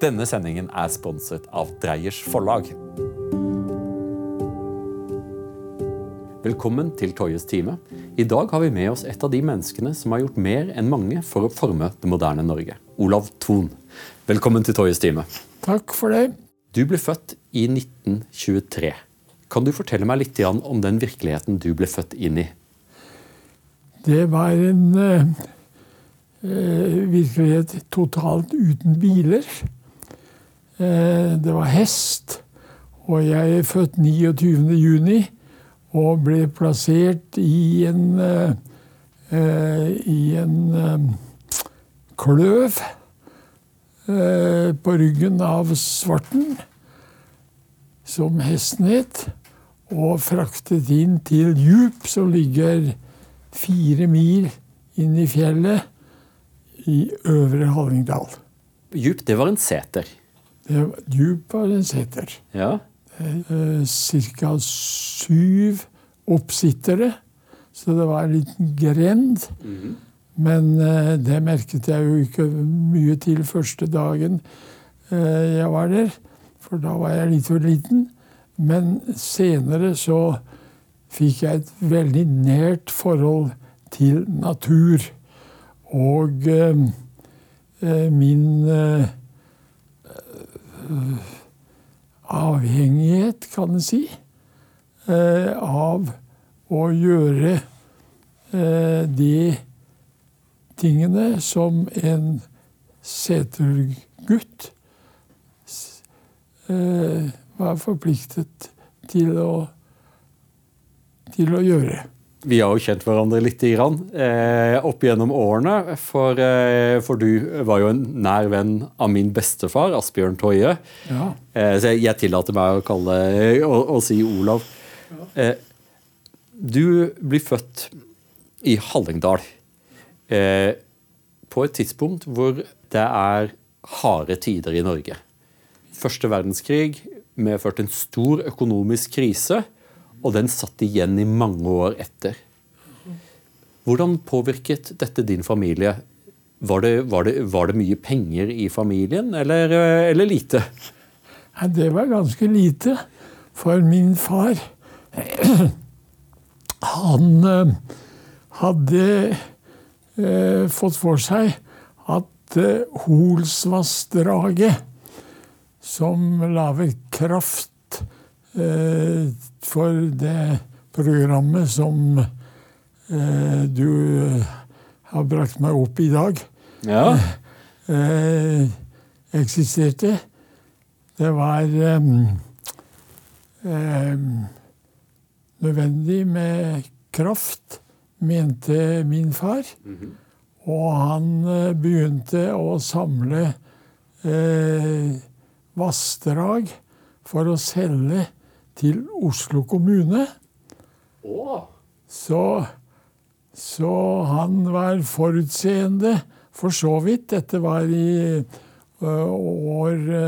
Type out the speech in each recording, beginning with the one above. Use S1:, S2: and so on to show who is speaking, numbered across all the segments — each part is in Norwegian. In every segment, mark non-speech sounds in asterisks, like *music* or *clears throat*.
S1: Denne sendingen er sponset av Dreyers forlag. Velkommen til Toyes time. I dag har vi med oss et av de menneskene som har gjort mer enn mange for å forme det moderne Norge. Olav Thon. Velkommen til Toyes time.
S2: Takk for det.
S1: Du ble født i 1923. Kan du fortelle meg litt om den virkeligheten du ble født inn i?
S2: Det var en uh, virkelighet totalt uten biler. Uh, det var hest, og jeg er født 29. juni og ble plassert i en, uh, i en kløv på ryggen av Svarten, som hesten het, og fraktet inn til Djup, som ligger fire mil inn i fjellet i Øvre Hallingdal.
S1: Djup, det var en seter?
S2: Djup var en seter.
S1: Ja.
S2: Eh, ca. syv oppsittere. Så det var en liten grend. Mm. Men eh, det merket jeg jo ikke mye til første dagen eh, jeg var der. For da var jeg litt for liten. Men senere så fikk jeg et veldig nært forhold til natur. Og eh, min avhengighet, kan en si, eh, av å gjøre eh, de tingene som en setergutt eh, var forpliktet til å, til å gjøre.
S1: Vi har jo kjent hverandre litt grann, eh, opp gjennom årene. For, eh, for, du var jo en nær venn av min bestefar, Asbjørn Toje. Ja. Eh, så jeg, jeg, tillater meg å, kalle, å, å si Olav. Ja. Eh, du blir født i Hallingdal. Eh, på et tidspunkt hvor det er harde tider i Norge. Første verdenskrig medførte en stor økonomisk krise og den satt igjen i mange år etter. Hvordan påvirket dette din familie? Var det, var det, var det mye penger i familien, eller, eller lite?
S2: Ja, det var ganske lite. For min far *clears throat* Han øh, hadde øh, fått for seg at øh, Holsvassdraget, som lager kraft for det programmet som eh, du har brakt meg opp i dag,
S1: ja.
S2: eh, eksisterte. Det var eh, nødvendig med kraft, mente min far. Mm -hmm. Og han eh, begynte å samle eh, vassdrag for å selge til Oslo kommune.
S1: Oh.
S2: Så, så, han var forutseende, for så vidt. Dette var i ø, år ø,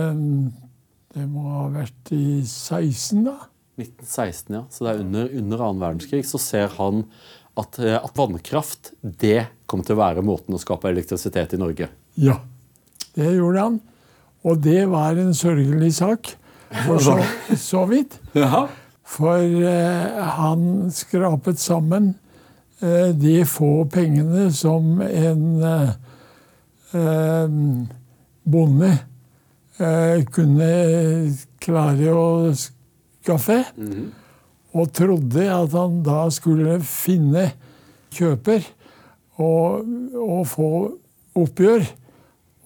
S2: Det må ha vært i 16, da.
S1: 1916, ja. Så det er under, under annen verdenskrig. Så ser han at, at vannkraft det kommer til å være måten å skape elektrisitet i Norge.
S2: Ja, det gjorde han. Og det var en sørgelig sak for så, så vidt.
S1: Ja.
S2: For eh, han skrapet sammen eh, de få pengene som en eh, eh bonde eh, kunne klare å skaffe. Mm. Og trodde at han da skulle finne kjøper og, og få oppgjør.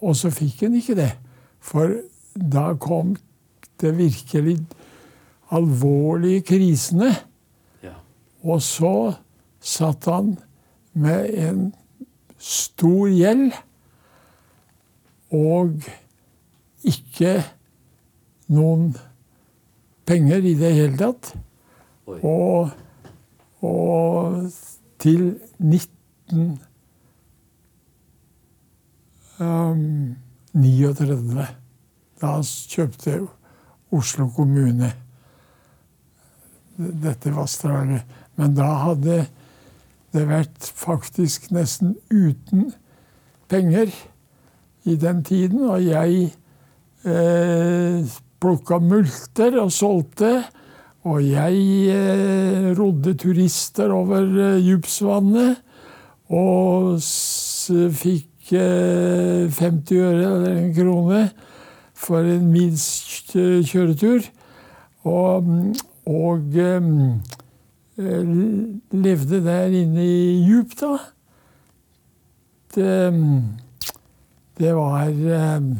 S2: Og så fikk han ikke det. For da kom det virkelig alvorlige krisene. Ja. Og så satt han med en stor gjeld og ikke noen penger i det hele tatt. Og, og, til 1939 um, Da kjøpte jeg Oslo kommune dette vassdraget. Men da hadde det vært faktisk nesten uten penger i den tiden. Og jeg eh, plukka multer og solgte. Og jeg eh, rodde turister over eh, Djupsvannet og fikk eh, 50 øre eller en krone for en minst kjøretur. Og, og um, levde der inne i djup, da. Det, det var um,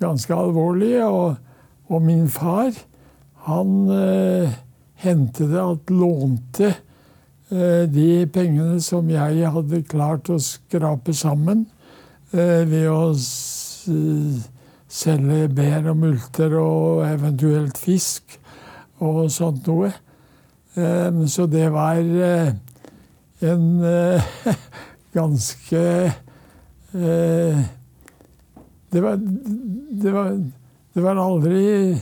S2: ganske alvorlig. Og, og min far han uh, hentet at lånte eh, de pengene som jeg hadde klart å skrape sammen ved å selge bær og multer og eventuelt fisk og sånt noe. Eh, så det var eh, en eh, *laughs* ganske det var, det var, det var aldri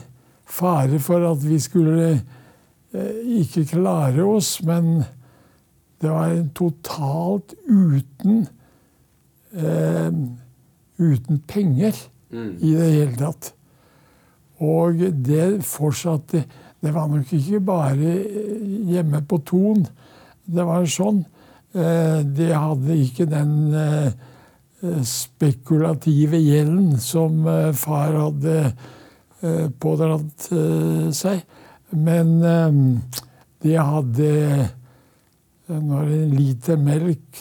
S2: fare for at vi skulle eh, ikke klare oss, men det var totalt uten eh, uten penger mm. i det hele tatt. Og det fortsatte Det var nok ikke bare hjemme på Ton det var sånn. Eh, de hadde ikke den eh, spekulative gjelden som eh, far hadde Eh, pådratt eh, seg. Men eh, de hadde Når en liter melk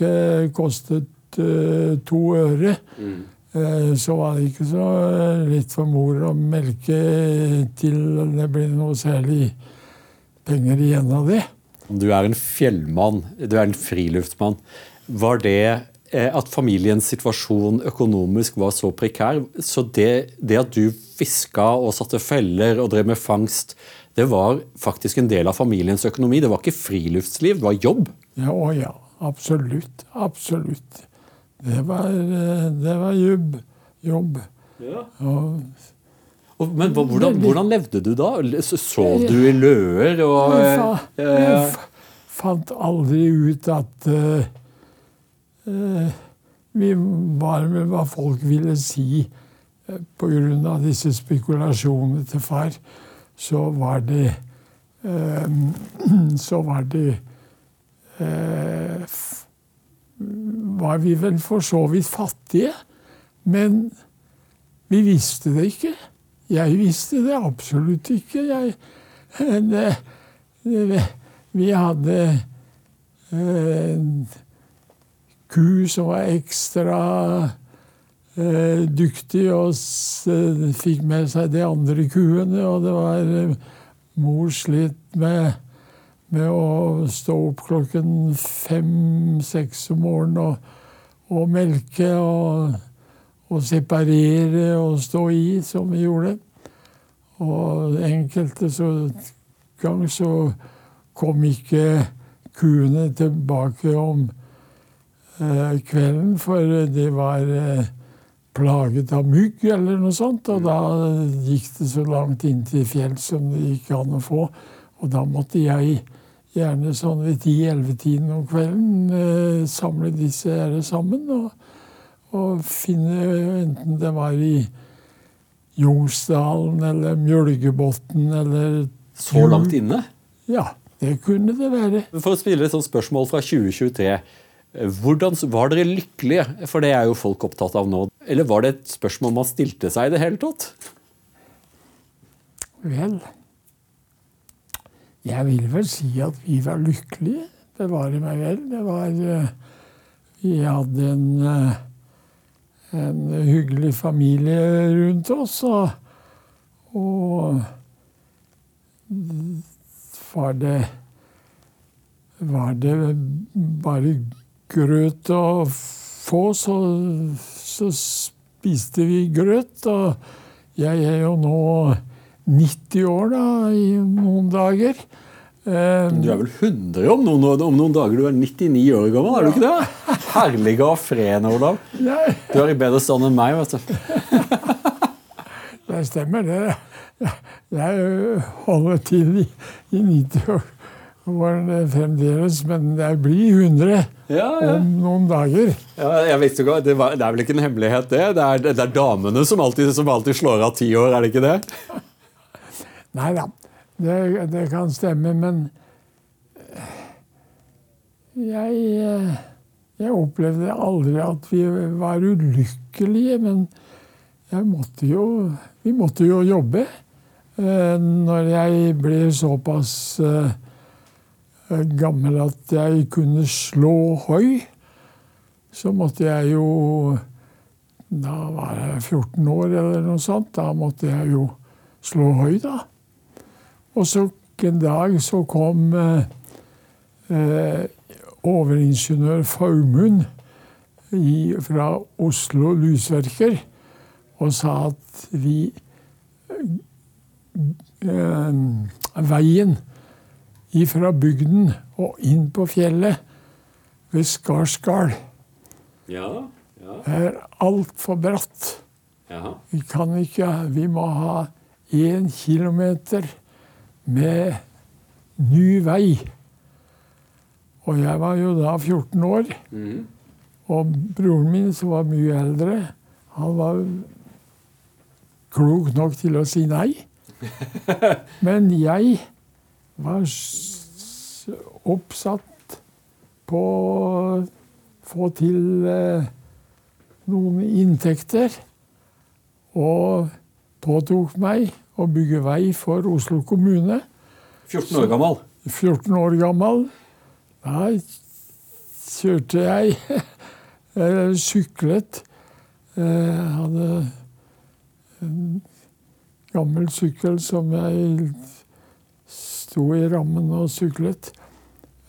S2: kostet to øre, mm. Så var det ikke så lett for mor å melke til det ble noe særlig penger igjen av det.
S1: Du er en fjellmann, du er en friluftsmann. Var det at familiens situasjon økonomisk var så prekær. Så det, det, at du fiska og satte feller og drev med fangst, det var faktisk en del av familiens økonomi. Det var ikke friluftsliv, det var jobb.
S2: Ja, å ja. Absolutt. Absolutt. Det var, det var jobb. jobb. Ja.
S1: Og, men hvordan, hvordan, levde du da? Sov du i løer? Og,
S2: jeg, jeg fant aldri ut at uh, uh, vi var med hva folk ville si pga. disse spekulasjonene til far, så var det *clears throat* Så var det eh, Var vi vel for så vidt fattige. Men vi visste det ikke. Jeg visste det absolutt ikke. Jeg, det, det, vi hadde en eh, ku som var ekstra Eh, dyktig og fikk med seg de andre kuene. Og det var eh, Mor slitt med, med å stå opp klokken fem-seks om morgenen og, og melke og, og, separere og stå i, som vi gjorde. Og enkelte så, gang så kom ikke kuene tilbake om eh, kvelden, for de var eh, plaget av mygg eller noe sånt. Og da gikk det så langt inn til fjells som det gikk an å få. Og da måtte jeg gjerne sånn ved ti-elleve-tiden om kvelden eh, samle disse her sammen og, og, finne enten det var i Jungsdalen eller Mjølgebotn eller
S1: Så langt inne?
S2: Ja, det kunne det være.
S1: For å spille et sånt spørsmål fra 2023. Hvordan Var dere lykkelige? For det er jo folk opptatt av nå. Eller var det et spørsmål man stilte seg i det hele tatt?
S2: Vel Jeg vil vel si at vi var lykkelige. Bevare meg vel. Det var eh, Vi hadde en, eh, en hyggelig familie rundt oss. Og, og var det Var det bare grøt å få, så, så spiste vi grøt. Og jeg er jo nå 90 år da, i noen dager.
S1: Du er vel 100 om noen, om noen dager? Du er 99 år gammel, er du ikke det? *laughs* Herlige og frene, Olav. Du er i bedre stand enn meg, vet du. *laughs*
S2: Det stemmer, det. Jeg holder til i, i 90-årene fremdeles, men det blir 100 ja, ja. om noen dager.
S1: Ja, jeg vet ikke, det, var, det, er vel ikke en hemmelighet, det? Det er, det er damene som alltid, som alltid, slår av ti år, er det ikke det?
S2: Nei da, det, det, kan stemme, men jeg, jeg opplevde aldri at vi var ulykkelige. Men måtte jo, vi måtte jo jobbe. Eh, når jeg ble såpass eh, gammel at jeg kunne slå høy, så måtte jeg jo Da var jeg 14 år eller noe sånt. Da måtte jeg jo slå høy, da. Og så en dag så kom eh, eh overingeniør Faumund fra Oslo Lysverker og sa at vi eh, Veien fra bygden og inn på fjellet ved Skarsgard
S1: ja, ja.
S2: er altfor bratt.
S1: Ja.
S2: Vi kan ikke Vi må ha én kilometer med ny vei. Og jeg var jo da 14 år. Mm. Og broren min, som var mye eldre, han var klok nok til å si nei. *laughs* Men jeg var oppsatt på å få til eh, noen inntekter. Og påtok meg å bygge vei for Oslo kommune.
S1: 14 år gammel?
S2: 14 år gammel. Da kjørte jeg *laughs* Eller syklet. Jeg eh, hadde en gammel sykkel som jeg sto i rammen og syklet.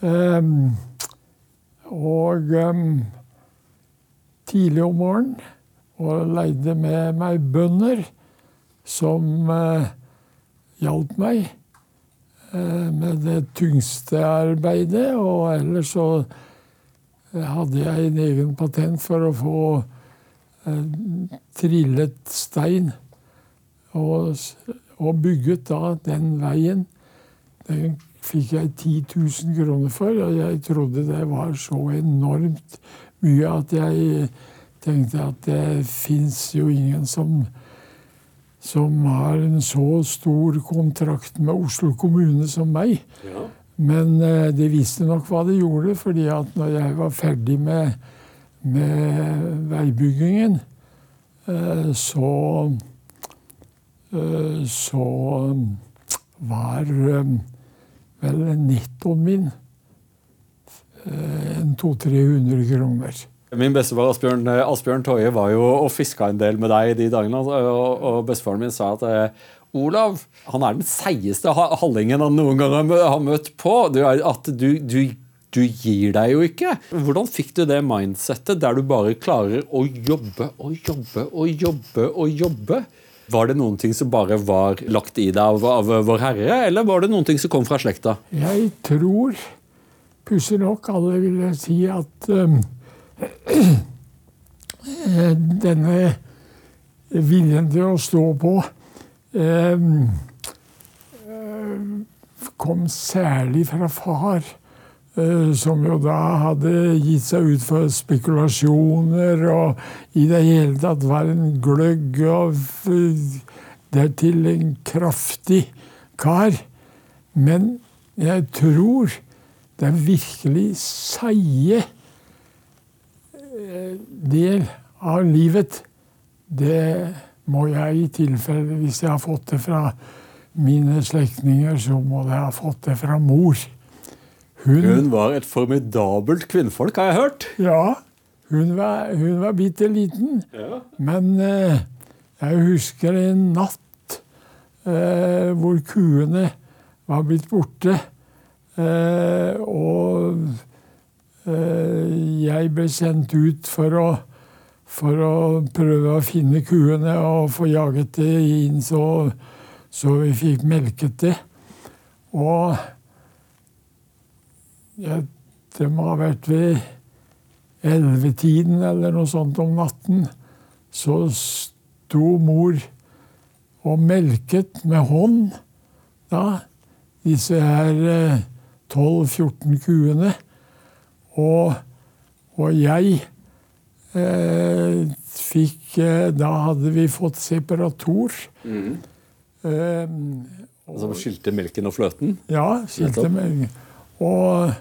S2: Um, og um, tidlig om morgenen og leide med meg bønder som eh, hjalp meg eh, med det tyngste arbeidet. Og ellers så hadde jeg en egen patent for å få eh, trillet stein. Og, og bygget da den veien den fikk jeg 10 000 kroner for, og jeg trodde det var så enormt mye at jeg tenkte at det fins jo ingen som, som har en så stor kontrakt med Oslo kommune som meg. Ja. Men uh, de visste nok hva de gjorde, fordi at når jeg var ferdig med, med veibyggingen, uh, så uh, Så var vel nettoen min eh, en 200-300 kroner.
S1: Min bestefar Asbjørn, eh, Asbjørn Toje var jo og fiska en del med deg de dagene. Altså, og, bestefaren min sa at eh, Olav han er den seigeste hallingen han noen gang har møtt på. At du, du, du, gir deg jo ikke. Hvordan fikk du det mindsettet der du bare klarer å jobbe og jobbe og jobbe og jobbe? Var det noen ting som bare var lagt i deg av, av Vår Herre, eller var det noen ting som kom fra slekta?
S2: Jeg tror, pussig nok, alle ville si at um, denne viljen til å stå på um, kom særlig fra far. Eh, som jo da hadde gitt seg ut for spekulasjoner og i det hele tatt var en gløgg og dertil en kraftig kar. Men jeg tror det er virkelig seige eh, del av livet. Det må jeg i tilfelle, hvis jeg har fått det fra mine slektninger, så må jeg ha fått det fra mor.
S1: Hun, hun, var et formidabelt kvinnfolk, har jeg hørt.
S2: Ja. Hun var, hun var bitte liten. Ja. Men eh, jeg husker en natt eh, hvor kuene var blitt borte. Eh, og jeg ble sendt ut for å, for å prøve å finne kuene og få jaget det inn så, så vi fikk melket det. Og jeg, det må ha vært ved ellevetiden eller noe sånt om natten. Så sto mor og melket med hånd da disse her eh, 12-14 kuene. Og, og jeg eh, fikk eh, Da hadde vi fått separator. Mm.
S1: Eh, Som skilte melken og fløten?
S2: Ja, skilte melken. Og,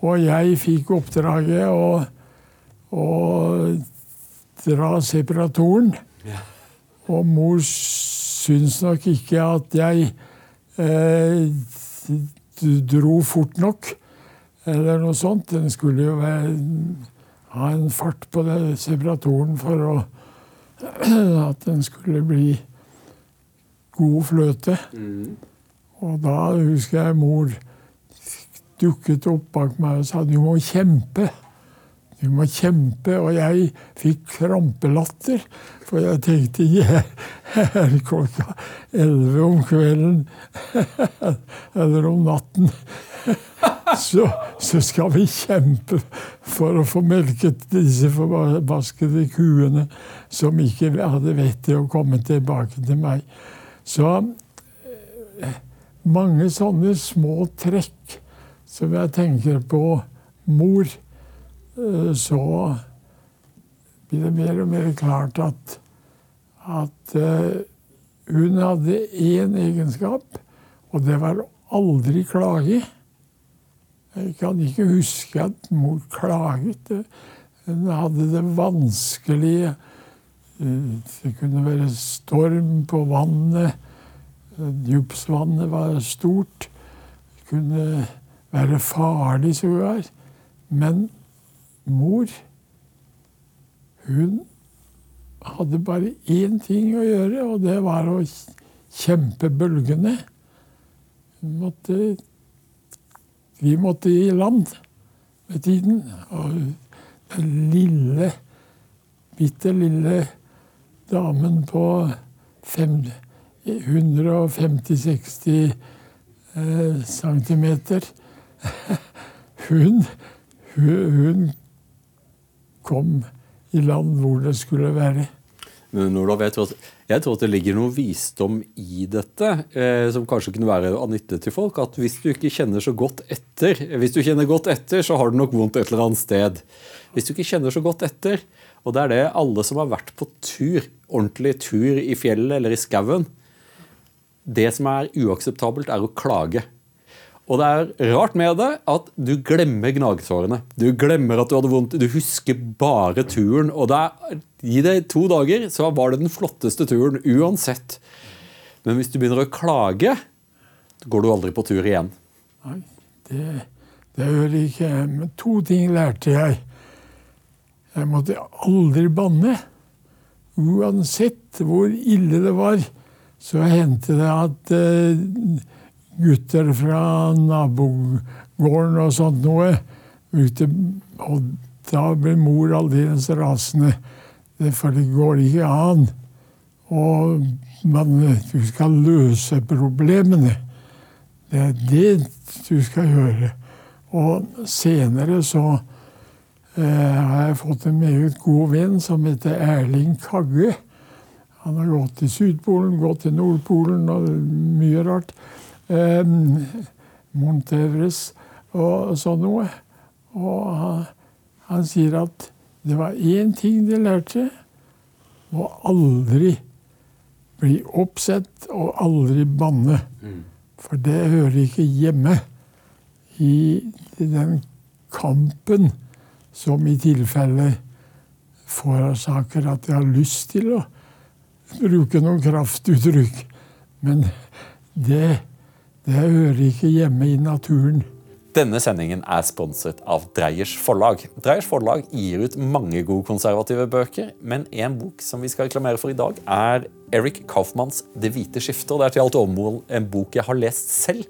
S2: og, jeg fikk oppdraget å, å dra separatoren. Ja. Og mor syns nok ikke at jeg eh, dro fort nok, eller noe sånt. Den skulle jo være, ha en fart på det separatoren for å, *clears throat* at den skulle bli god fløte. Mm. Og da husker jeg mor dukket opp bak meg og sa du må kjempe. Du må kjempe. Og jeg fikk krampelatter. For jeg tenkte jeg er klokka elleve om kvelden *laughs* eller om natten. *laughs* Så, så, skal vi kjempe for å få melket disse forbaskede kuene som ikke hadde vett til å komme tilbake til meg. Så eh, mange sånne små trekk som jeg tenker på mor Eh, så blir det mer og mer klart at, at eh, hun hadde én egenskap, og det var aldri klage. Jeg kan ikke huske at mor klaget. Hun hadde det vanskelige. Eh, det kunne være storm på vannet. Djupsvannet var stort. Det kunne være farlig sågar. Men mor Hun hadde bare én ting å gjøre, og det var å kjempe bølgene. Hun Måtte, vi måtte i land med tiden. Og den lille, bitte lille damen på 150-60 eh, centimeter *laughs* hun, hun, hun kom i land hvor det skulle være.
S1: Men Nordal, vet du at, jeg tror at det ligger noe visdom i dette, eh, som kanskje kunne være av nytte til folk. At hvis du ikke kjenner så godt etter, hvis du kjenner godt etter, så har du nok vondt et eller annet sted. Hvis du ikke kjenner så godt etter, og det er det alle som har vært på tur, ordentlig tur i fjellet eller i skauen Det som er uakseptabelt, er å klage. Og det er rart med det at du glemmer gnagsårene. Du glemmer at du hadde vondt. Du husker bare turen. Og er, gi det to dager, så var det den flotteste turen uansett. Men hvis du begynner å klage, går du aldri på tur igjen.
S2: Nei, det, det gjør jeg ikke. Men to ting lærte jeg. Jeg måtte aldri banne. Uansett hvor ille det var, så hendte det at uh, gutter fra nabogården og sånt noe. Ute, og da ble mor aldeles rasende. For det går ikke an. Og man, du skal løse problemene. Det er det du skal gjøre. Og senere så eh, har jeg fått en meget god venn som heter Erling Kagge. Han har gått til Sydpolen, gått til Nordpolen og mye rart eh, Monteveres og sånn noe. Og han, han, sier at det var én ting de lærte. Å aldri bli oppsett og aldri banne. Mm. For det hører ikke hjemme i den kampen som i tilfelle forårsaker at jeg har lyst til å bruke noen kraftuttrykk. Men det det hører ikke hjemme i naturen.
S1: Denne sendingen er sponset av Dreyers forlag. Dreyers forlag gir ut mange gode konservative bøker, men en bok som vi skal reklamere for i dag, er Eric Kaufmanns 'Det hvite skiftet'. Det er til alt overmål en bok jeg har lest selv,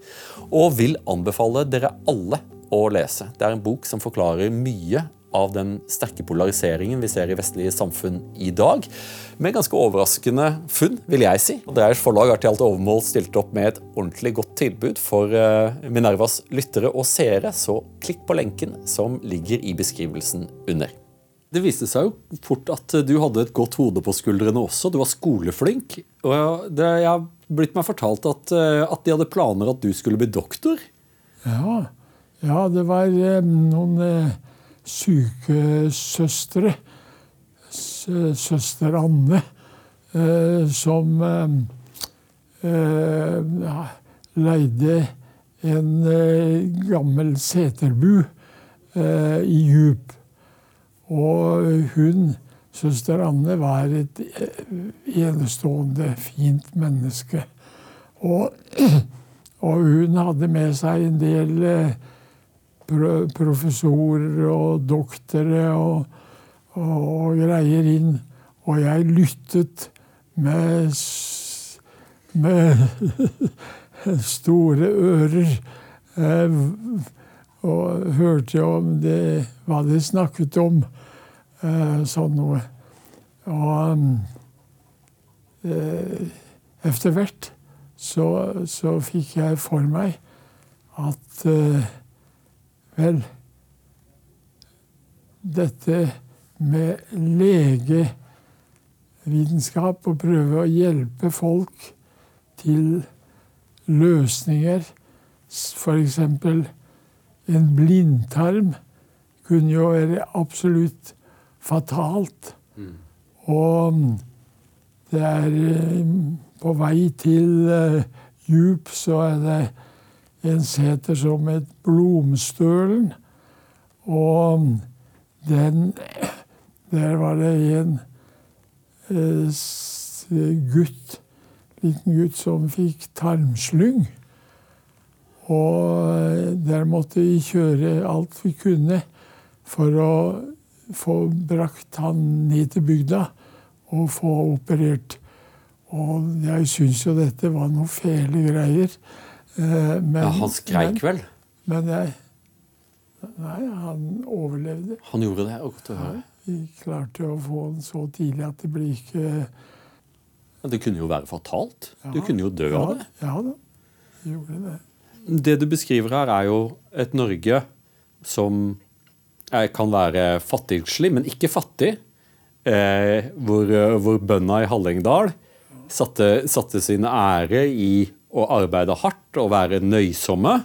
S1: og vil anbefale dere alle å lese. Det er en bok som forklarer mye av den sterke polariseringen vi ser i vestlige samfunn i dag. Med ganske overraskende funn, vil jeg si. Dreyers forlag har til alt overmål stilt opp med et ordentlig godt tilbud for eh, Minervas lyttere og seere, så klikk på lenken som ligger i beskrivelsen under. Det viste seg jo fort at du hadde et godt hode på skuldrene også. Du var skoleflink. Og det, jeg har blitt meg fortalt at, eh, at de hadde planer at du skulle bli doktor.
S2: Ja, Ja, det var eh, noen sykesøstre, søster Anne, eh, som leide en gammel seterbu i Djup. Og hun, søster Anne, var et enestående fint menneske. Og, *clears throat* og hun hadde med seg en del professorer og doktorer og, og, greier inn. Og jeg lyttet med, med *laughs* store ører. Eh, og hørte om det, hva de snakket om. Eh, sånn noe. Og eh, etter hvert så, så fikk jeg for meg at Vel, dette med legevitenskap og prøve å hjelpe folk til løsninger, f.eks. en blindtarm, kunne jo være absolutt fatalt. Mm. Og det er eh, på vei til uh, djup, så er det en seter som et Blomstølen. Og den Der var det en eh, gutt, liten gutt, som fikk tarmslyng. Og der måtte vi kjøre alt vi kunne for å få brakt han ned til bygda og få operert. Og jeg syns jo dette var noe fæle greier.
S1: Eh, men, ja, han skreik vel?
S2: Men jeg Nei, han overlevde.
S1: Han gjorde det? godt å høre.
S2: Vi klarte å få den så tidlig at det ble ikke
S1: ja, Det kunne jo være fatalt. Ja, du kunne jo dø
S2: ja,
S1: av det.
S2: Ja da, gjorde det.
S1: Det du beskriver her, er jo et Norge som kan være fattigslig, men ikke fattig. Eh, hvor, hvor bøndene i Hallingdal satte, satte sin ære i å arbeide hardt og være nøysomme.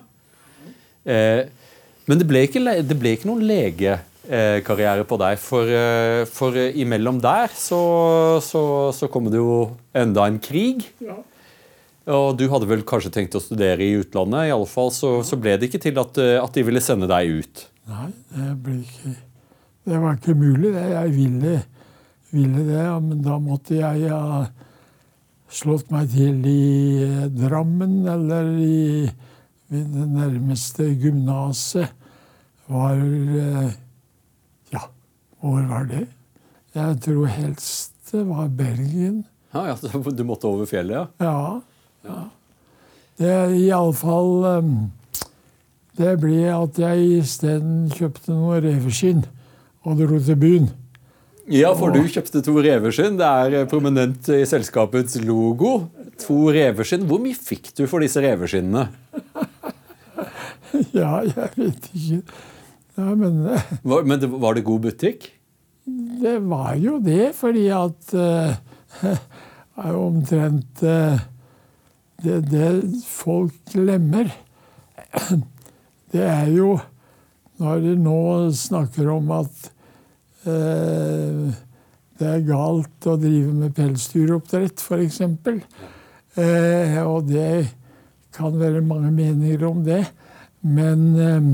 S1: Eh, men det ble ikke, det ble ikke noen legekarriere på deg, for, eh, for imellom der så, så, så, kom det jo enda en krig. Ja. Og du hadde vel kanskje tenkt å studere i utlandet? I alle fall så, så ble det ikke til at, at, de ville sende deg ut?
S2: Nei, det ble ikke Det var ikke mulig, det. Jeg ville, ville det, men da måtte jeg ha slått meg til i eh, Drammen eller i det nærmeste gymnaset var eh, Ja, hvor var det? Jeg tror helst det var Bergen.
S1: Ja, ja, Du måtte over fjellet,
S2: ja? Ja. ja. Det iallfall um, Det ble at jeg isteden kjøpte noe reveskinn og dro til byen.
S1: Ja, for du kjøpte to reveskinn. Det er eh, prominent i selskapets logo. To reveskinn. Hvor mye fikk du for disse reveskinnene? *laughs*
S2: ja, jeg vet ikke. Ja, men
S1: eh, var, Men det, var det god butikk?
S2: Det var jo det, fordi at *laughs* uh, Omtrent uh, det, det folk glemmer, *clears throat* det er jo Når de nå snakker om at det er galt å drive med pelsdyroppdrett, f.eks. Eh, og det kan være mange meninger om det. Men eh,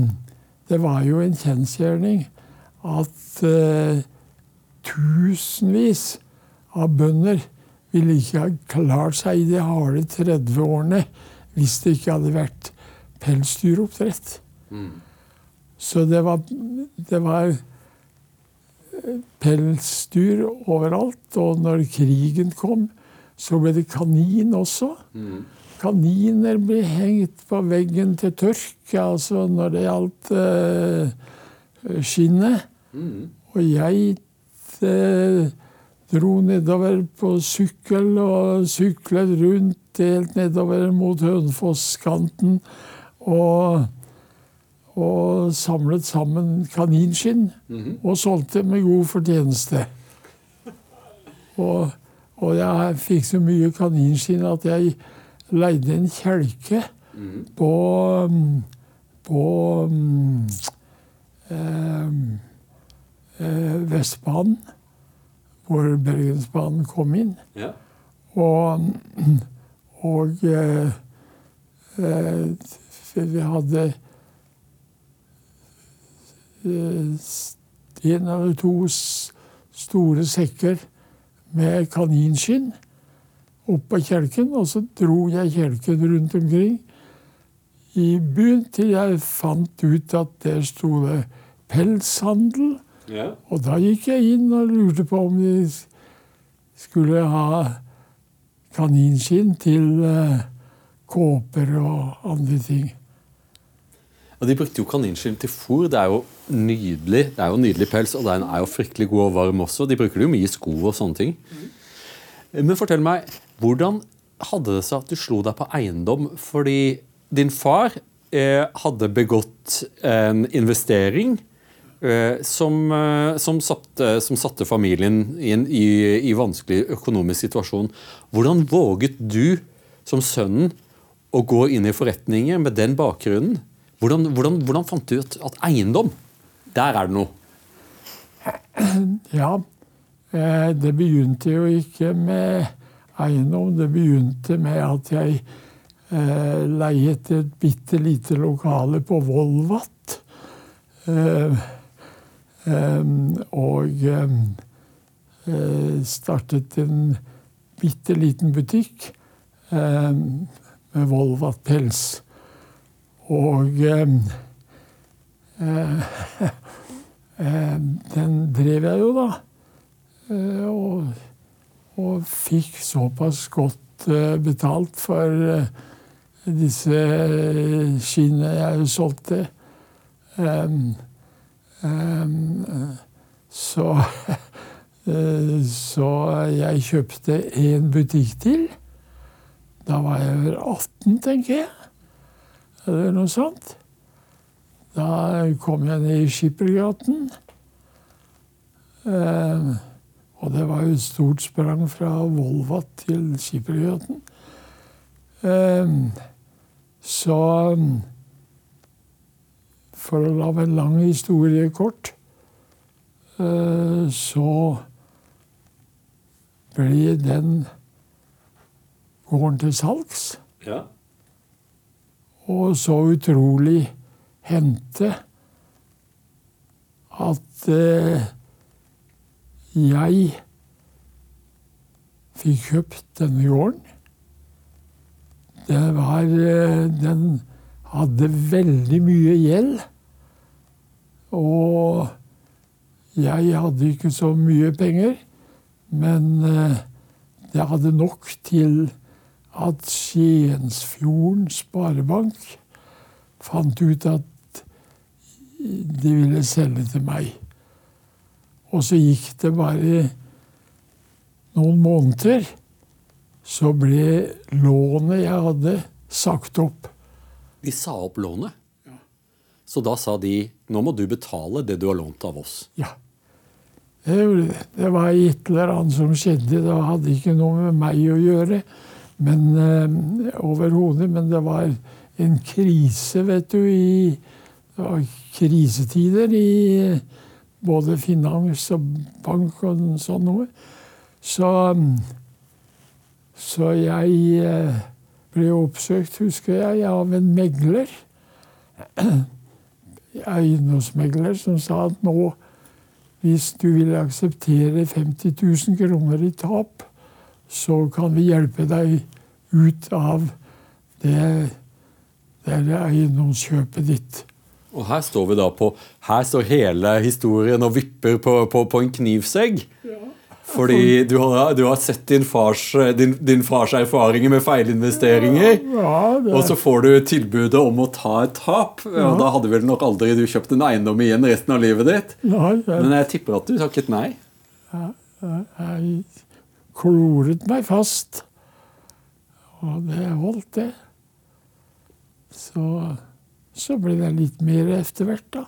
S2: det var jo en kjensgjerning at eh, tusenvis av bønder ville ikke ha klart seg i de harde 30-årene hvis det ikke hadde vært pelsdyroppdrett. Mm. Så det var, det var pelsdyr overalt. Og når krigen kom, så ble det kanin også. Mm. Kaniner ble hengt på veggen til tørk, altså når det gjaldt eh, skinnet. Mm. Og jeg eh, dro nedover på sykkel og syklet rundt helt nedover mot Hønefoss-kanten. Og og samlet sammen kaninskinn mm -hmm. og solgte med god fortjeneste. Og, og, jeg fikk så mye kaninskinn at jeg leide en kjelke mm -hmm. på, på um, eh, Vestbanen, hvor Bergensbanen kom inn.
S1: Ja.
S2: Og, og eh, eh, vi hadde en eller to store sekker med kaninskinn opp av kjelken, og så dro jeg kjelken rundt omkring i byen til jeg fant ut at der sto det pelshandel.
S1: Ja.
S2: Og da gikk jeg inn og lurte på om de skulle ha kaninskinn til eh, kåper og andre ting.
S1: Og De brukte jo kaninskinn til fôr. Det er jo nydelig Det er jo nydelig pels, og den er jo fryktelig god og varm også. De bruker det jo mye i sko og sånne ting. Men fortell meg, hvordan hadde det seg at du slo deg på eiendom? Fordi din far eh, hadde begått en investering eh, som, eh, som, satte, som, satte, familien i en i, i vanskelig økonomisk situasjon. Hvordan våget du som sønnen å gå inn i forretninger med den bakgrunnen? Hvordan, hvordan, hvordan fant du ut at eiendom, der er det noe?
S2: Ja, Eh, det begynte jo ikke med eiendom. Det begynte med at jeg eh, leiet et bitte lite lokale på Volvat. Eh, og startet en bitte liten butikk med Volvat pels. Og *laughs* den drev jeg jo, da. Eh, og, og fikk såpass godt eh, betalt for eh, disse skinnene jeg solgte. Um, um, så *laughs* Så jeg kjøpte en butikk til. Da var jeg over 18, tenker jeg. Eller noe sånt. Da kom jeg ned i Skippergaten. Eh, og det var jo et stort sprang fra Volvat til Skippergaten. Eh, så for å la en lang historie kort, eh, så ble den gården til salgs.
S1: Ja.
S2: Og så utrolig hendte at eh, jeg fikk kjøpt denne gården. Var eh, Den hadde veldig mye gjeld. Og jeg hadde ikke så mye penger, men eh, det hadde nok til at Skiensfjorden Sparebank fant ut at de ville selge til meg. Og så gikk det bare noen måneder. Så ble lånet jeg hadde, sagt opp.
S1: De sa opp lånet? Ja. Så da sa de nå må du betale det du har lånt av oss?
S2: Ja. Det, det var et eller annet som skjedde. Det hadde ikke noe med meg å gjøre men eh, overhodet. Men det var en krise, vet du, i Det var krisetider i både finans og bank og sånn noe. Så, så jeg eh, ble oppsøkt, husker jeg, av en megler. Eiendomsmegler som sa at nå, hvis du vil akseptere 50 000 kroner i tap, så kan vi hjelpe deg ut av det, det eiendomskjøpet ditt.
S1: Og her står vi da på Her står hele historien og vipper på, på, på en knivsegg. Ja. Fordi du har, du har sett din fars, din, din fars, erfaringer med feilinvesteringer. Ja, ja, og så får du tilbudet om å ta et tap. Og da hadde vel nok aldri du kjøpt en eiendom igjen resten av livet ditt. Men jeg tipper at du takket nei.
S2: jeg kloret meg fast. Og det holdt, det. Så så ble det litt mer etter hvert, da.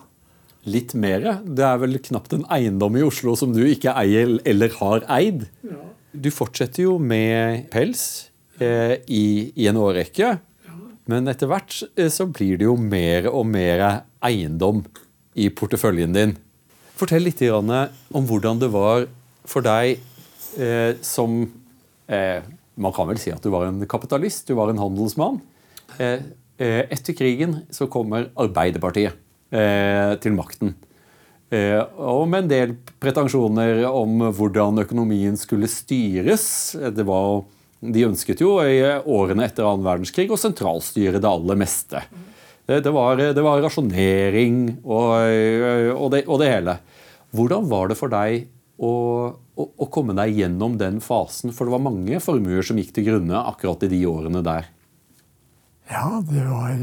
S1: Litt mer? Det er vel knapt en eiendom i Oslo som du ikke eier eller har eid? Ja. Du fortsetter jo med pels eh, i, i, en årrekke. Ja. Men etter hvert eh, så blir det jo mer og mer eiendom i porteføljen din. Fortell litt om hvordan det var for deg eh, som eh, Man kan vel si at du var en kapitalist, du var en handelsmann. Eh, eh etter krigen så kommer Arbeiderpartiet eh, til makten. og med en del pretensjoner om hvordan økonomien skulle styres. Det var de ønsket jo i årene etter annen verdenskrig å sentralstyre det aller meste. Det var, det var rasjonering og, og, det, og, det, hele. Hvordan var det for deg å, og, og, komme deg gjennom den fasen? For det var mange formuer som gikk til grunne akkurat i de årene der.
S2: Ja, det var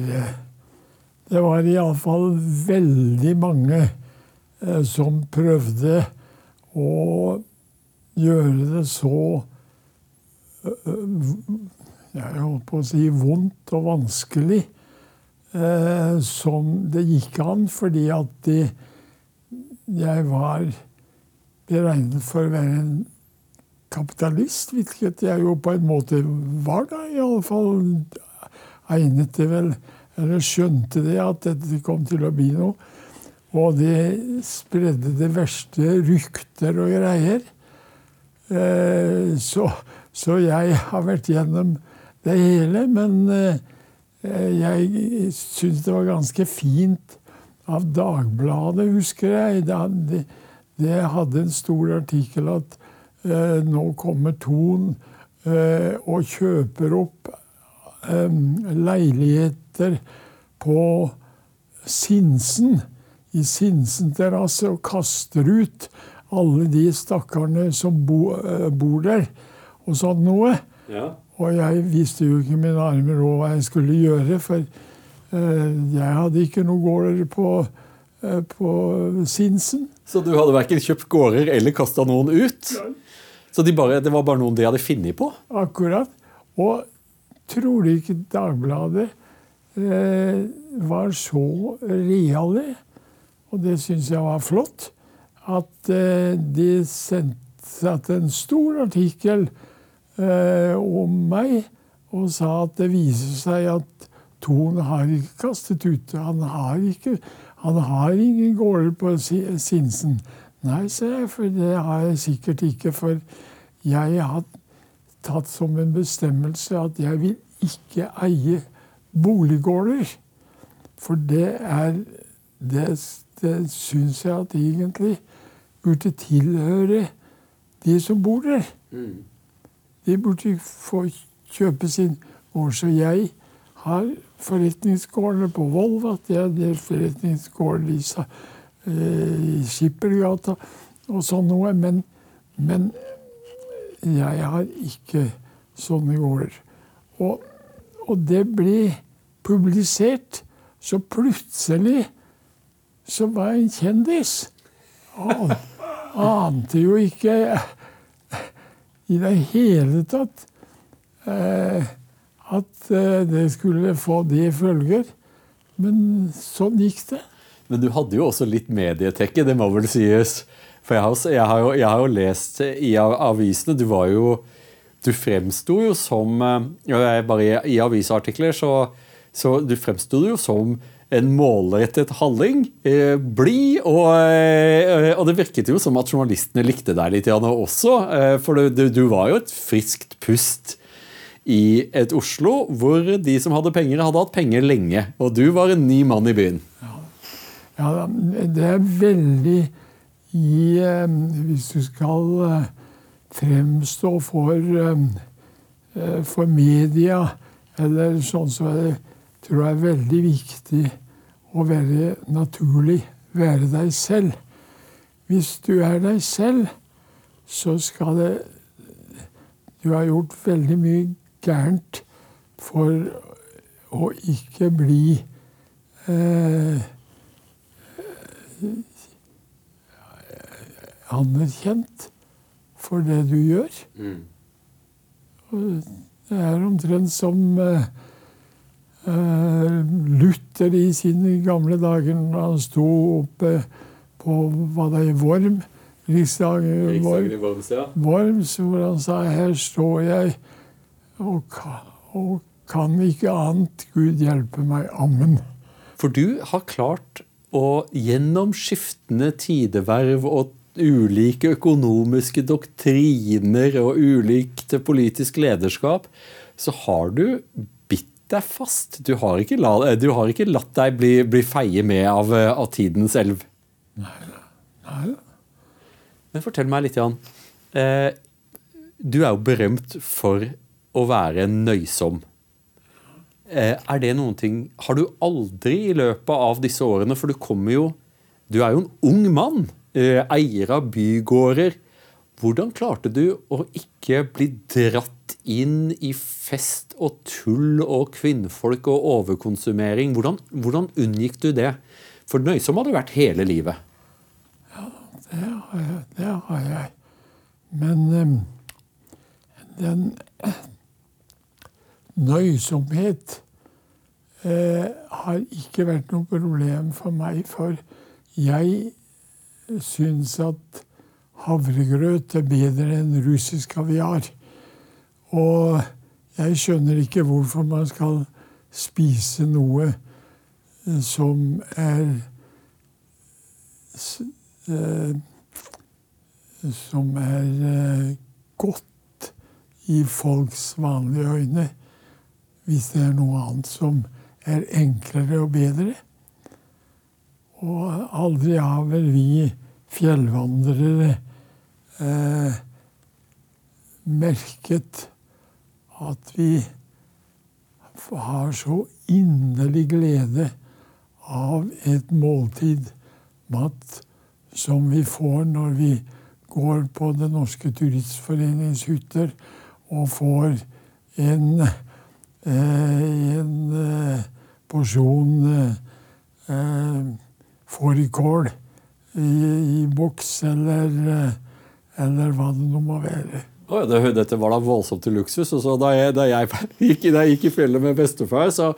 S2: Det var iallfall veldig mange eh, som prøvde å gjøre det så jeg holdt på å si vondt og vanskelig eh, som det gikk an, fordi at de, jeg var beregnet for å være en kapitalist, hvilket jeg jo på en måte var da. I alle fall egnet det vel Eller skjønte det at dette kom til å bli noe. Og det spredde det verste rykter og greier. Eh, så så jeg har vært gjennom det hele. Men eh, jeg syns det var ganske fint av Dagbladet, husker jeg. Det, det hadde en stor artikkel at eh, nå kommer Thon eh, og kjøper opp eh, leiligheter på Sinsen, i Sinsen terrasse, og kaster ut alle de stakkarene som bo, uh, bor der og sånn noe. Ja. Og jeg visste jo ikke min arme råd hva jeg skulle gjøre, for uh, jeg hadde ikke noe gårder på, på Sinsen.
S1: Så du hadde verken kjøpt gårder eller kasta noen ut? Ja. Så de bare, det var bare noen de hadde funnet på?
S2: Akkurat. Og tror du ikke Dagbladet eh, var så reale, og det syns jeg var flott, at de sendte en stor artikkel eh, om meg og sa at det viser seg at Thon har ikke kastet ut. Han har, ikke, han har ingen gårder på Sinsen. Nei, sier jeg, for det har jeg sikkert ikke. For jeg har tatt som en bestemmelse at jeg vil ikke eie boliggårder. For det er Det, det syns jeg at egentlig burde tilhøre de som bor der. Mm. De burde få kjøpe sin gård. Så jeg har forretningsgårdene på Volvat, de har forretningsgården i, eh, i Skippergata og sånn noe. Men, men, jeg har ikke sånne gårder. Og, og det ble publisert. Så plutselig så var jeg en kjendis. An, ante jo ikke i det hele tatt eh, at eh, det skulle få de følger. Men sånn gikk det.
S1: Men du hadde jo også litt medietekke, det må vel sies. For jeg har, jeg har, jo, jeg har jo, lest i avisene Du var jo Du fremsto jo som eh, Bare i, avisartikler så, så du fremsto jo som en målrettet halling. Eh, blid. Og, eh, og, det virket jo som at journalistene likte deg litt også. For du, du, var jo et friskt pust i et Oslo hvor de som hadde penger, hadde hatt penger lenge. Og du var en ny mann i byen.
S2: Ja, ja det er veldig i Hvis du skal fremstå for, for media eller sånn, så er tror jeg er veldig viktig å være naturlig, være deg selv. Hvis du er deg selv, så skal det Du har gjort veldig mye gærent for å ikke bli eh, anerkjent for det du gjør. Mm. det er omtrent som eh, Eh, Luther i sine gamle dager, når han sto oppe på hva det er, Vorm Riksdagen Worms, ja. Worms, hvor han sa 'Her står jeg og, og kan ikke annet. Gud hjelpe meg. Amen.
S1: For du har klart å gjennom skiftende tideverv og ulike økonomiske doktriner og ulikt politisk lederskap, så har du bitt deg fast. Du har ikke, la, du har ikke latt deg bli, bli feie med av, av, tidens elv.
S2: Nei. Nei.
S1: Men fortell meg litt, Jan. Eh, du er jo berømt for å være nøysom. Eh, er det noen ting Har du aldri i løpet av disse årene For du kommer jo Du er jo en ung mann. Eh, eier av bygårder. Hvordan klarte du å ikke bli dratt inn i fest og tull og kvinnfolk og overkonsumering? Hvordan, hvordan unngikk du det? For nøysom har du vært hele livet.
S2: Ja, det har jeg. Det har jeg. Men um, den nøysomhet eh, har ikke vært noe problem for meg. For jeg syns at havregrøt er bedre enn russisk kaviar. Og jeg skjønner ikke hvorfor man skal spise noe eh, som er eh, Som er eh, godt i folks vanlige øyne, hvis det er noe annet som er enklere og bedre. Og aldri har vel vi fjellvandrere eh, merket at vi har så inderlig glede av et måltid mat som vi får når vi går på Den norske turistforenings hytter og får en, eh, en eh, porsjon eh, fårikål i, i boks eller, eller hva det nå må være.
S1: Oh, det, dette var da voldsomt til luksus. og så da jeg, da, jeg *laughs* gikk, da jeg, gikk, i fjellet med bestefar, så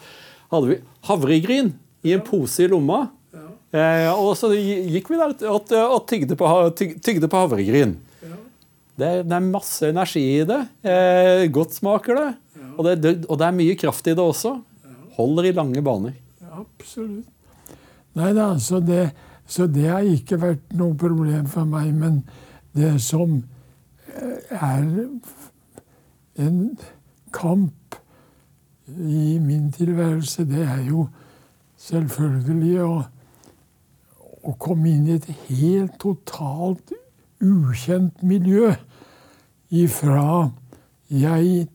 S1: hadde vi havregryn i en pose i lomma. Ja. Eh, og så gikk vi der og, og tygde, på, tygde på havregryn. Ja. Det, det, er masse energi i det. Eh, godt smaker det. Og det. Og det er mye kraft i det også. Holder i lange baner.
S2: absolutt. Nei da, så det, så det har ikke vært noe problem for meg. Men det som er en kamp i min tilværelse, det er jo selvfølgelig å, å komme inn i et helt totalt ukjent miljø ifra jeg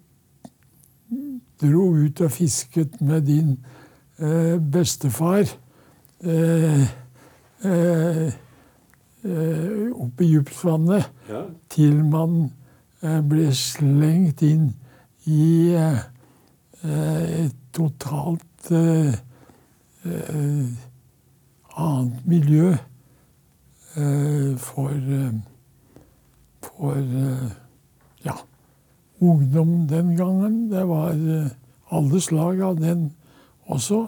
S2: dro ut og fisket med din eh, bestefar eh, eh, Eh, oppe i dypsvannet ja. til man eh, ble slengt inn i eh, et totalt annet miljø for, for ungdom den gangen. Det var alle slag av den også.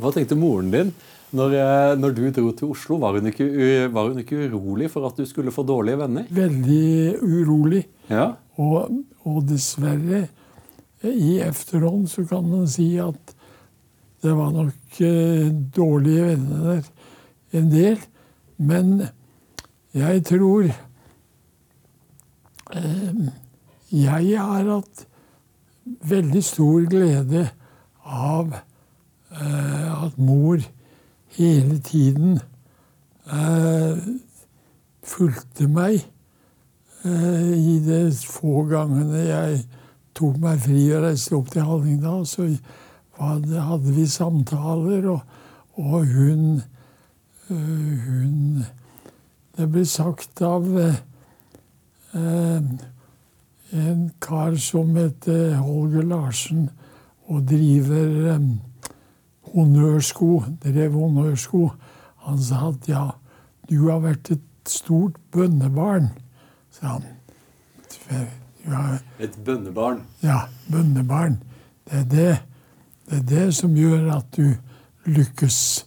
S1: Hva tenkte moren din når, eh, når, du dro til Oslo, var hun, ikke, var hun, ikke, urolig for at du skulle få dårlige venner?
S2: Veldig urolig.
S1: Ja.
S2: Og, og, dessverre, i efterhånd så kan man si at det var nok eh, dårlige venner der, en del. Men jeg tror eh, Jeg har hatt veldig stor glede av eh, at mor hele tiden eh, fulgte meg eh, i de få gangene jeg tok meg fri og reiste opp til Hallingdal. Så hadde vi samtaler, og, og hun, uh, hun Det ble sagt av uh, en kar som heter Holger Larsen, og driver um, honnørsko, drev honnørsko. Han sa at ja, du har vært et stort bønnebarn, sa han.
S1: et bønnebarn?
S2: Ja, bønnebarn. Det er det. Det er det som gjør at du lykkes.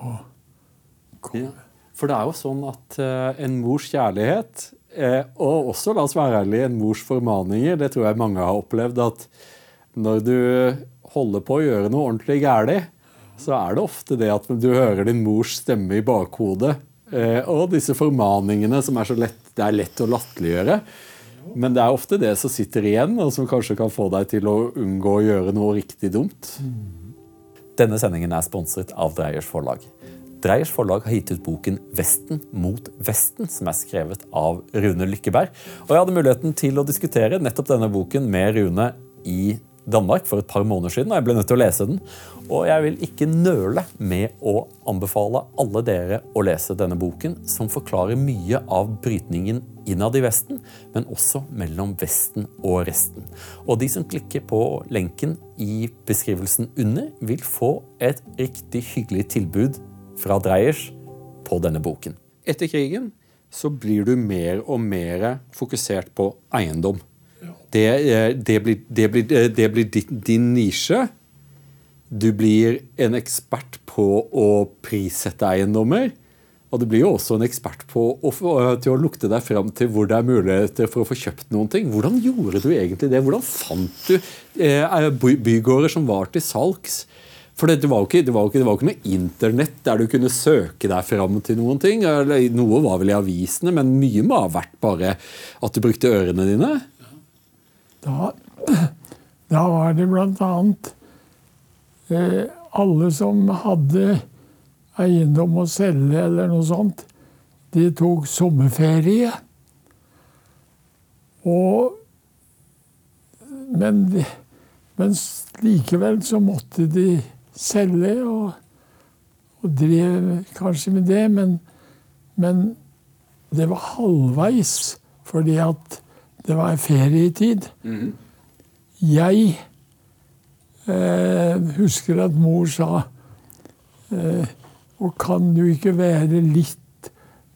S1: Ja, for det er jo sånn at uh, en mors kjærlighet, uh, og også, la oss være ærlige, en mors formaninger, det tror jeg mange har opplevd, at når du holder på å gjøre noe ordentlig galt, så er det ofte det at du hører din mors stemme i bakhodet. Eh, og disse formaningene som er så lett, det er lett å latterliggjøre. Men det er ofte det som sitter igjen, og som kanskje kan få deg til å unngå å gjøre noe riktig dumt. Denne sendingen er sponset av Dreyers forlag. Dreyers forlag har gitt ut boken 'Vesten mot Vesten', som er skrevet av Rune Lykkeberg. Og jeg hadde muligheten til å diskutere nettopp denne boken med Rune i Danmark for et par måneder siden, og jeg ble nødt til å lese den. Og jeg vil ikke nøle med å anbefale alle dere å lese denne boken, som forklarer mye av brytningen innad i Vesten, men også mellom Vesten og resten. Og de som klikker på lenken i beskrivelsen under, vil få et riktig hyggelig tilbud fra Dreyers på denne boken. Etter krigen så blir du mer og mer fokusert på eiendom. Det, eh, det, blir, det, blir, eh, det blir din nisje. Du blir en ekspert på å prissette eiendommer. Og du blir jo også en ekspert på å, eh, til å lukte deg fram til hvor det er muligheter for å få kjøpt noen ting. Hvordan gjorde du egentlig det? Hvordan fant du eh, bygårder som var til salgs? For det var, ikke, det, var ikke, det var ikke noe internett der du kunne søke deg fram til noen ting. Noe var vel i avisene, men mye må ha vært bare at du brukte ørene dine.
S2: Da, da var det bl.a. Eh, alle som hadde eiendom å selge eller noe sånt, de tok sommerferie. Og men, men likevel så måtte de selge, og, og drev kanskje med det. Men, men det var halvveis, fordi at det var ferietid. Mm. Jeg eh, husker at mor sa eh, Og kan du ikke være litt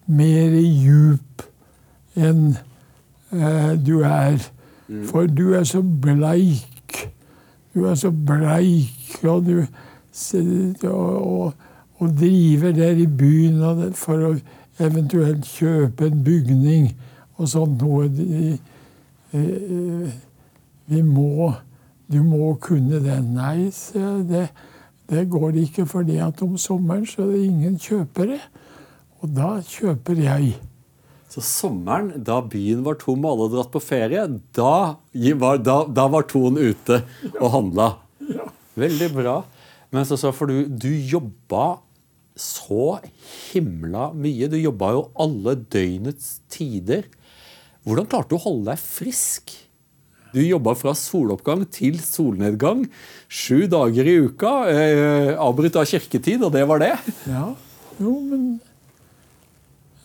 S2: mer djup enn eh, du er? Mm. For du er så bleik. Du er så bleik, og du og, og, driver der i byen for å eventuelt kjøpe en bygning og sånt noe. Eh, vi må Du må kunne det. Nei, det, det går ikke, fordi at om sommeren så er det ingen kjøpere. Og da kjøper jeg.
S1: Så sommeren, da byen var tom og alle dratt på ferie, da var, da, da var Ton ute og handla. Veldig bra. Men så, for du, du jobba så himla mye. Du jobba jo alle døgnets tider. Hvordan klarte du å holde deg frisk? Du jobba fra soloppgang til solnedgang sju dager i uka. Eh, avbrutt av kirketid, og det var det?
S2: Ja. Jo, men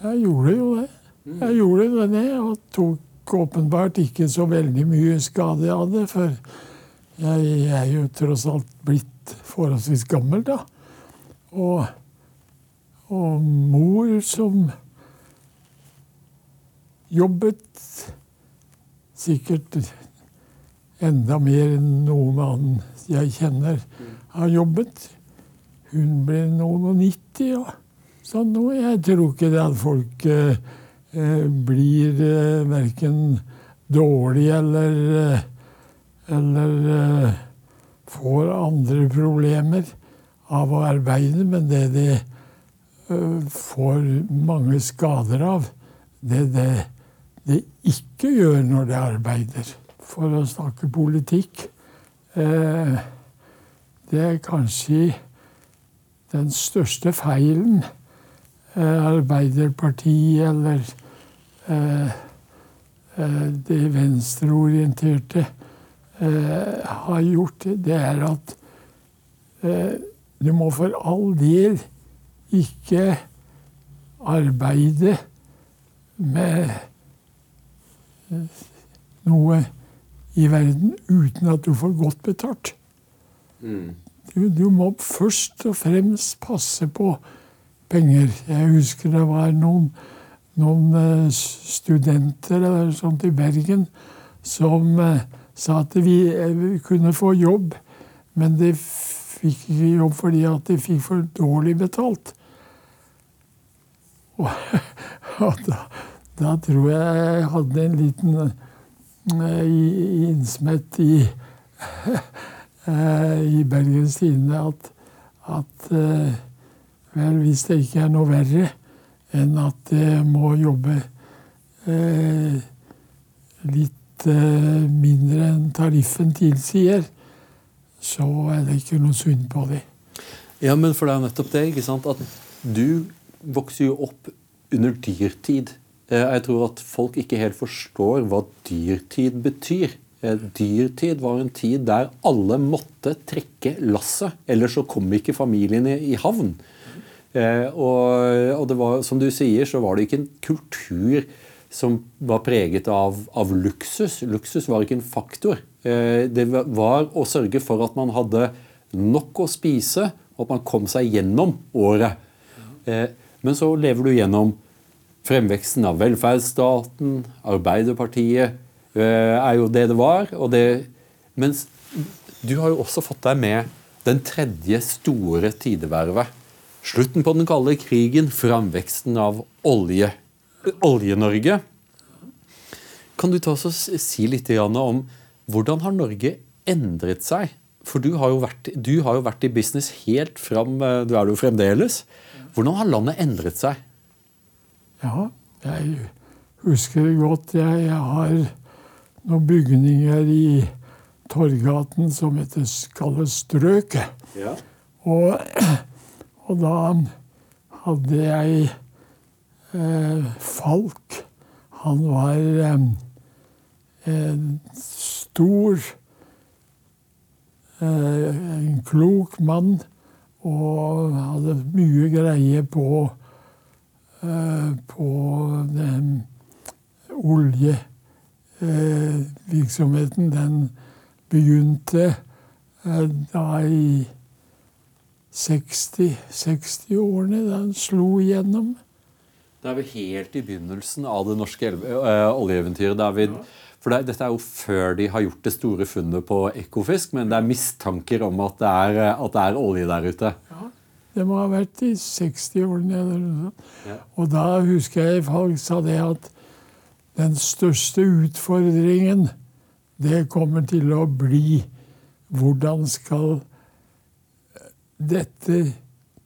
S2: jeg gjorde jo det. Jeg gjorde det, og tok åpenbart ikke så veldig mye skade av det. For jeg er jo tross alt blitt forholdsvis gammel, da. Og, og mor som jobbet sikkert enda mer enn noen annen jeg kjenner, har jobbet. Hun ble noen og nitti og sånn noe. Jeg tror ikke det at folk eh blir eh, verken dårlig eller, eh, eller eh, får andre problemer av å arbeide, men det de eh, får mange skader av, det er det de ikke gjør når de arbeider. For å snakke politikk eh, Det er kanskje den største feilen eh, Arbeiderpartiet eller eh, eh det venstreorienterte eh, har gjort, det er at eh, du må for all del ikke arbeide med noe i verden uten at du får godt betalt. Mm. Du, du, må først og fremst passe på penger. Jeg husker det var noen, noen eh, studenter sånt i Bergen som uh, sa at vi, eh, kunne få jobb, men de fikk ikke jobb fordi at de fikk for dårlig betalt. Og, *laughs* og da, da tror jeg jeg hadde en liten innsmett i *laughs* i Bergens Tidende at, at Vel, hvis det ikke er noe verre enn at jeg må jobbe eh, litt eh, mindre enn tariffen tilsier, så er det ikke noe synd på det.
S1: Ja, men for det er nettopp det. ikke sant? At du vokser jo opp under dyrtid. Eh, jeg tror at folk ikke helt forstår hva dyrtid betyr. Eh, dyrtid var en tid der alle måtte trekke lasset, ellers så kom ikke familien i havn. Eh, og, og, var, som du sier, så var det ikke en kultur som var preget av, av luksus. Luksus var ikke en faktor. Eh, det var å sørge for at man hadde nok å spise, og at man kom seg gjennom året. Eh, men så lever du gjennom fremveksten av velferdsstaten, Arbeiderpartiet er jo det det var. og det, mens du har jo også fått deg med den tredje store tidevervet Slutten på den kalde krigen, framveksten av olje, Olje-Norge. Kan du ta oss og si litt om hvordan har Norge endret seg? For du har, vært, du har jo vært, i business helt fram eh, Du er det jo fremdeles. Hvordan har landet endret seg?
S2: Ja, jeg husker det godt. Jeg, jeg har noen bygninger i Torgaten som heter kalles Strøket. Ja. Og og da hadde jeg eh, Falk. Han var eh, stor eh, En klok mann og hadde mye greie på eh, på den oljevirksomheten. Den begynte eh, da i 60-årene da han slo igjennom.
S1: Det er vel helt i begynnelsen av det norske oljeeventyret. David. Ja. For det, Dette er jo før de har gjort det store funnet på Ekofisk, men det er mistanker om at det er, at det er olje der ute. Ja,
S2: Det må ha vært i 60-årene. Ja. Og da husker jeg folk sa det at den største utfordringen, det kommer til å bli hvordan skal dette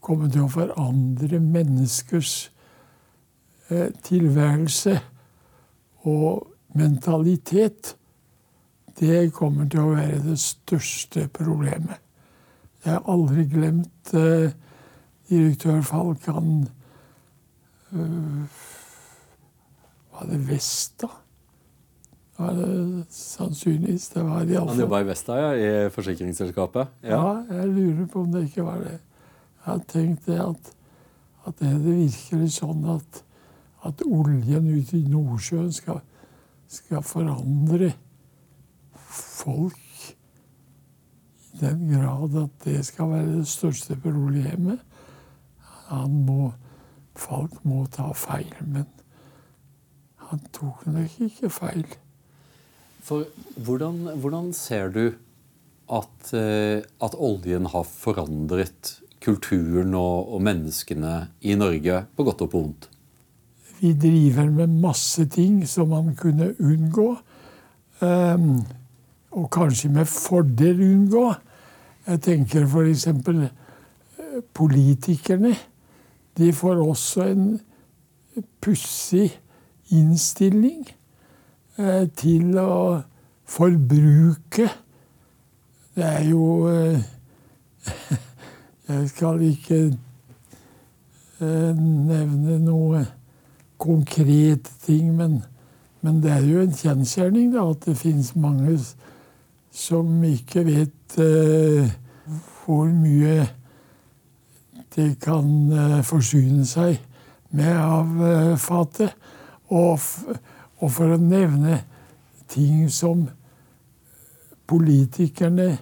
S2: kommer til å forandre menneskers eh, tilværelse og mentalitet. Det kommer til å være det største problemet. Jeg har aldri glemt eh, direktør Falkan øh, Var det Vesta? Var det sannsynligvis. Det var
S1: de Han jobba i Vesta, ja? I forsikringsselskapet?
S2: Ja. ja. jeg lurer på om det ikke var det. Jeg har tenkt det at, at det, det virker sånn at, at oljen ute i Nordsjøen skal, skal forandre folk i den grad at det skal være det største problemet. Han må, folk må ta feil, men han tok nok ikke feil.
S1: For hvordan, hvordan ser du at, eh, at, oljen har forandret kulturen og, og, menneskene i Norge på godt og på vondt?
S2: Vi driver med masse ting som man kunne unngå. Um, og kanskje med fordel unngå. Jeg tenker f.eks. Eh, politikerne. De får også en pussig innstilling. Eh, til å forbruke. Det er jo eh, *laughs* Jeg skal ikke eh, nevne noe konkret ting, men, men, det er jo en kjensgjerning at det finnes mange som ikke vet hvor mye det kan forsyne seg med av fatet. Og og for å nevne ting som politikerne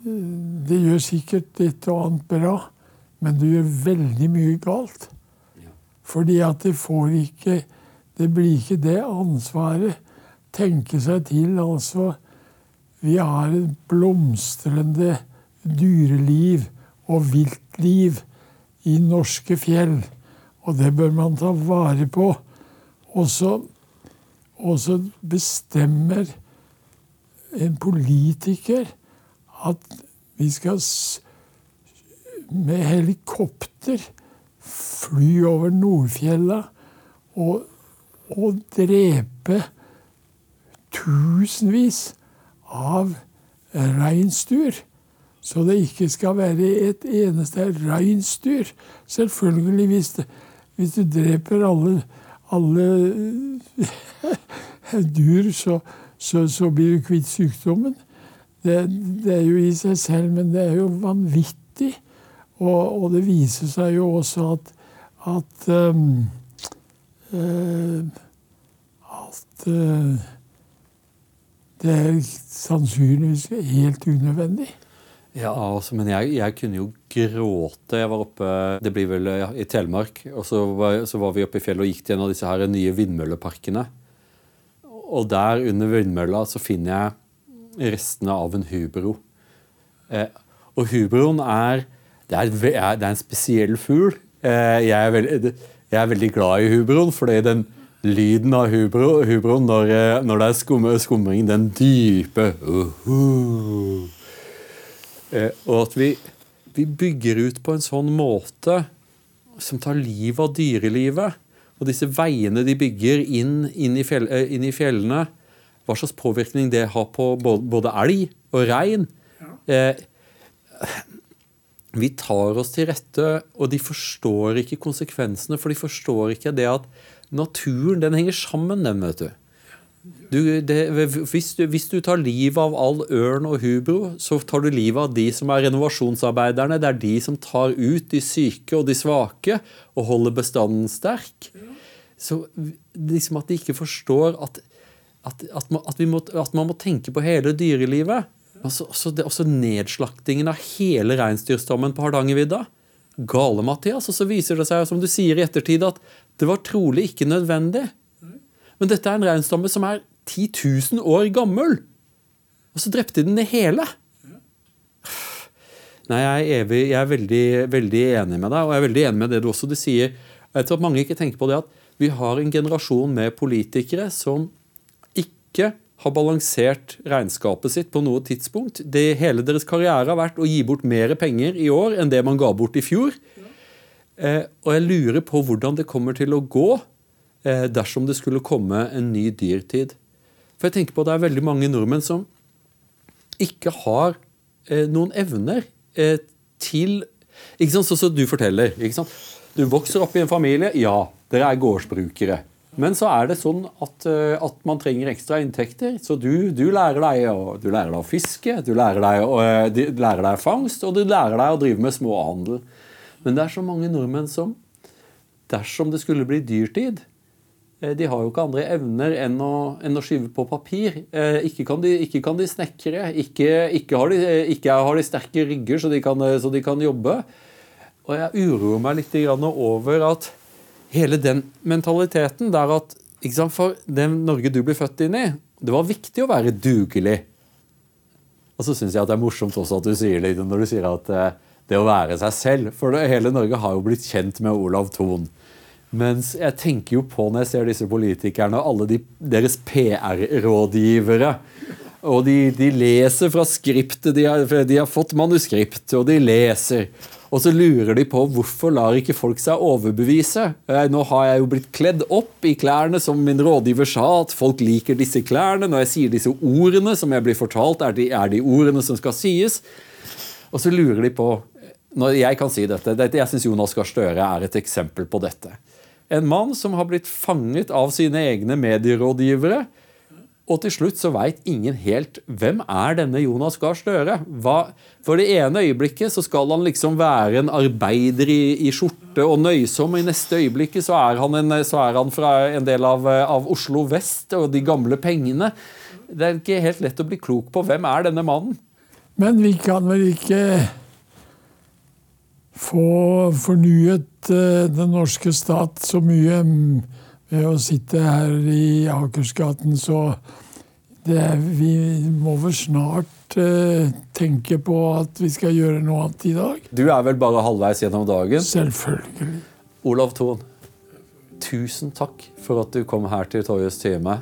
S2: Det gjør sikkert et og annet bra, men det gjør veldig mye galt. Fordi at det får ikke Det blir ikke det ansvaret. Tenke seg til, altså. Vi har et blomstrende dyreliv og viltliv i norske fjell. Og det bør man ta vare på. Og så, bestemmer en politiker at vi skal med helikopter fly over Nordfjella og, og drepe tusenvis av reinsdyr. Så det ikke skal være et eneste reinsdyr. Selvfølgelig, hvis, det, hvis du dreper alle, alle *laughs* dyr, så, så, så, blir du kvitt sykdommen. Det, det, er jo i seg selv, men det er jo vanvittig. Og, og det viser seg jo også at, at um, uh, At uh, det er sannsynligvis helt unødvendig.
S1: Ja, altså, men jeg, jeg, kunne jo gråte. Jeg var oppe det blir vel ja, i Telemark. og så var, så var, vi oppe i fjellet og gikk til en av disse her nye vindmølleparkene. Og der under vindmølla så finner jeg restene av en hubro. Eh, og hubroen er det er, det er, en spesiell fugl. Eh, jeg, er veldig, jeg, er veldig, glad i hubroen, fordi den lyden av hubro, hubroen når, eh, når, det er skum, skumring, den dype uh -huh. Eh, og at vi, vi, bygger ut på en sånn måte som tar livet av dyrelivet. Og disse veiene de bygger inn, inn, i, fjell, eh, inn i, fjellene, hva slags påvirkning det har på både elg og rein. Eh, vi tar oss til rette, og de forstår ikke konsekvensene. For de forstår ikke det at naturen den henger sammen, den, vet du. Du, det, hvis, du, hvis, du, tar livet av all ørn og hubro, så tar du livet av de som er renovasjonsarbeiderne. Det er de som tar ut de syke og de svake og holder bestanden sterk. Så liksom at de ikke forstår at, at, at, man, må, at man, må, tenke på hele dyrelivet. Altså, også, det, også nedslaktingen av hele reinsdyrstammen på Hardangervidda. Gale, Mathias. Og så viser det seg, som du sier i ettertid, at det var trolig ikke nødvendig. Men dette er en reinstamme som er 10 000 år gammel. Og så drepte den det hele. Nei, jeg er, evig, jeg er veldig, veldig, enig med deg, og jeg er veldig enig med det du også du sier. Jeg tror at mange ikke tenker på det at vi har en generasjon med politikere som ikke har balansert regnskapet sitt på noe tidspunkt. Det, hele deres karriere har vært å gi bort mer penger i år enn det man ga bort i fjor. Eh, og jeg lurer på hvordan det kommer til å gå dersom det skulle komme en ny dyrtid. For jeg tenker på at Det er veldig mange nordmenn som ikke har eh, noen evner eh, til ikke sant, Sånn som du forteller. ikke sant? Du vokser opp i en familie. Ja, dere er gårdsbrukere. Men så er det sånn at, at man trenger ekstra inntekter. Så du, du, lærer deg å, du, lærer deg å, fiske, du lærer deg, å, du lærer deg fangst, og du lærer deg å drive med småhandel. Men det er så mange nordmenn som dersom det skulle bli dyrtid, Eh, de har jo ikke andre evner enn å, enn å skyve på papir. Eh, ikke, kan de, ikke kan de snekre. Ikke, ikke, har de, ikke, har de, sterke rygger, så de, kan, så de kan jobbe. Og jeg uroer meg litt over at hele den mentaliteten der at sant, For den Norge du ble født inn i, det var viktig å være dugelig. Og så syns jeg det er morsomt også at du sier det når du sier at eh, det å være seg selv For det, hele Norge har jo blitt kjent med Olav Thon. Mens jeg tenker jo på når jeg ser disse politikerne og alle de, deres PR-rådgivere. Og de, de, leser fra skriptet, de har, de har, fått manuskript, og de leser. Og så lurer de på hvorfor lar ikke folk seg overbevise. Nå har jeg jo blitt kledd opp i klærne som min rådgiver sa, at folk liker disse klærne. Når jeg sier disse ordene som jeg blir fortalt, er de, er de ordene som skal sies. Og så lurer de på når Jeg kan si dette. Jeg syns Jonas Gahr Støre er et eksempel på dette. En mann som har blitt fanget av sine egne medierådgivere. Og til slutt så veit ingen helt hvem er denne Jonas Gahr Støre. For det ene øyeblikket så skal han liksom være en arbeider i, i skjorte og nøysom, og i neste øyeblikket så er han, en, så er han fra en del av, av, Oslo vest og de gamle pengene. Det er ikke helt lett å bli klok på hvem er denne mannen.
S2: Men vi kan vel ikke få fornyet eh, den norske stat så mye ved å sitte her i Akersgaten, så det, vi må vel snart eh, tenke på at vi skal gjøre noe annet i dag.
S1: Du er vel bare halvveis gjennom dagen?
S2: Selvfølgelig.
S1: Olav Thon, tusen takk for at du kom her til Toyes time.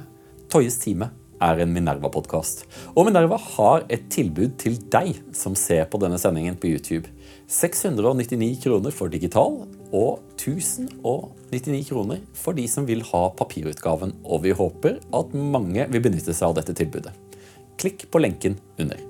S1: Toyes time. er en Minerva-podkast. Og Minerva har et tilbud til deg som ser på denne sendingen på YouTube. 699 kroner for digital og 1099 kroner for de som vil ha papirutgaven. Og vi håper at mange vil benytte seg av dette tilbudet. Klikk på lenken under.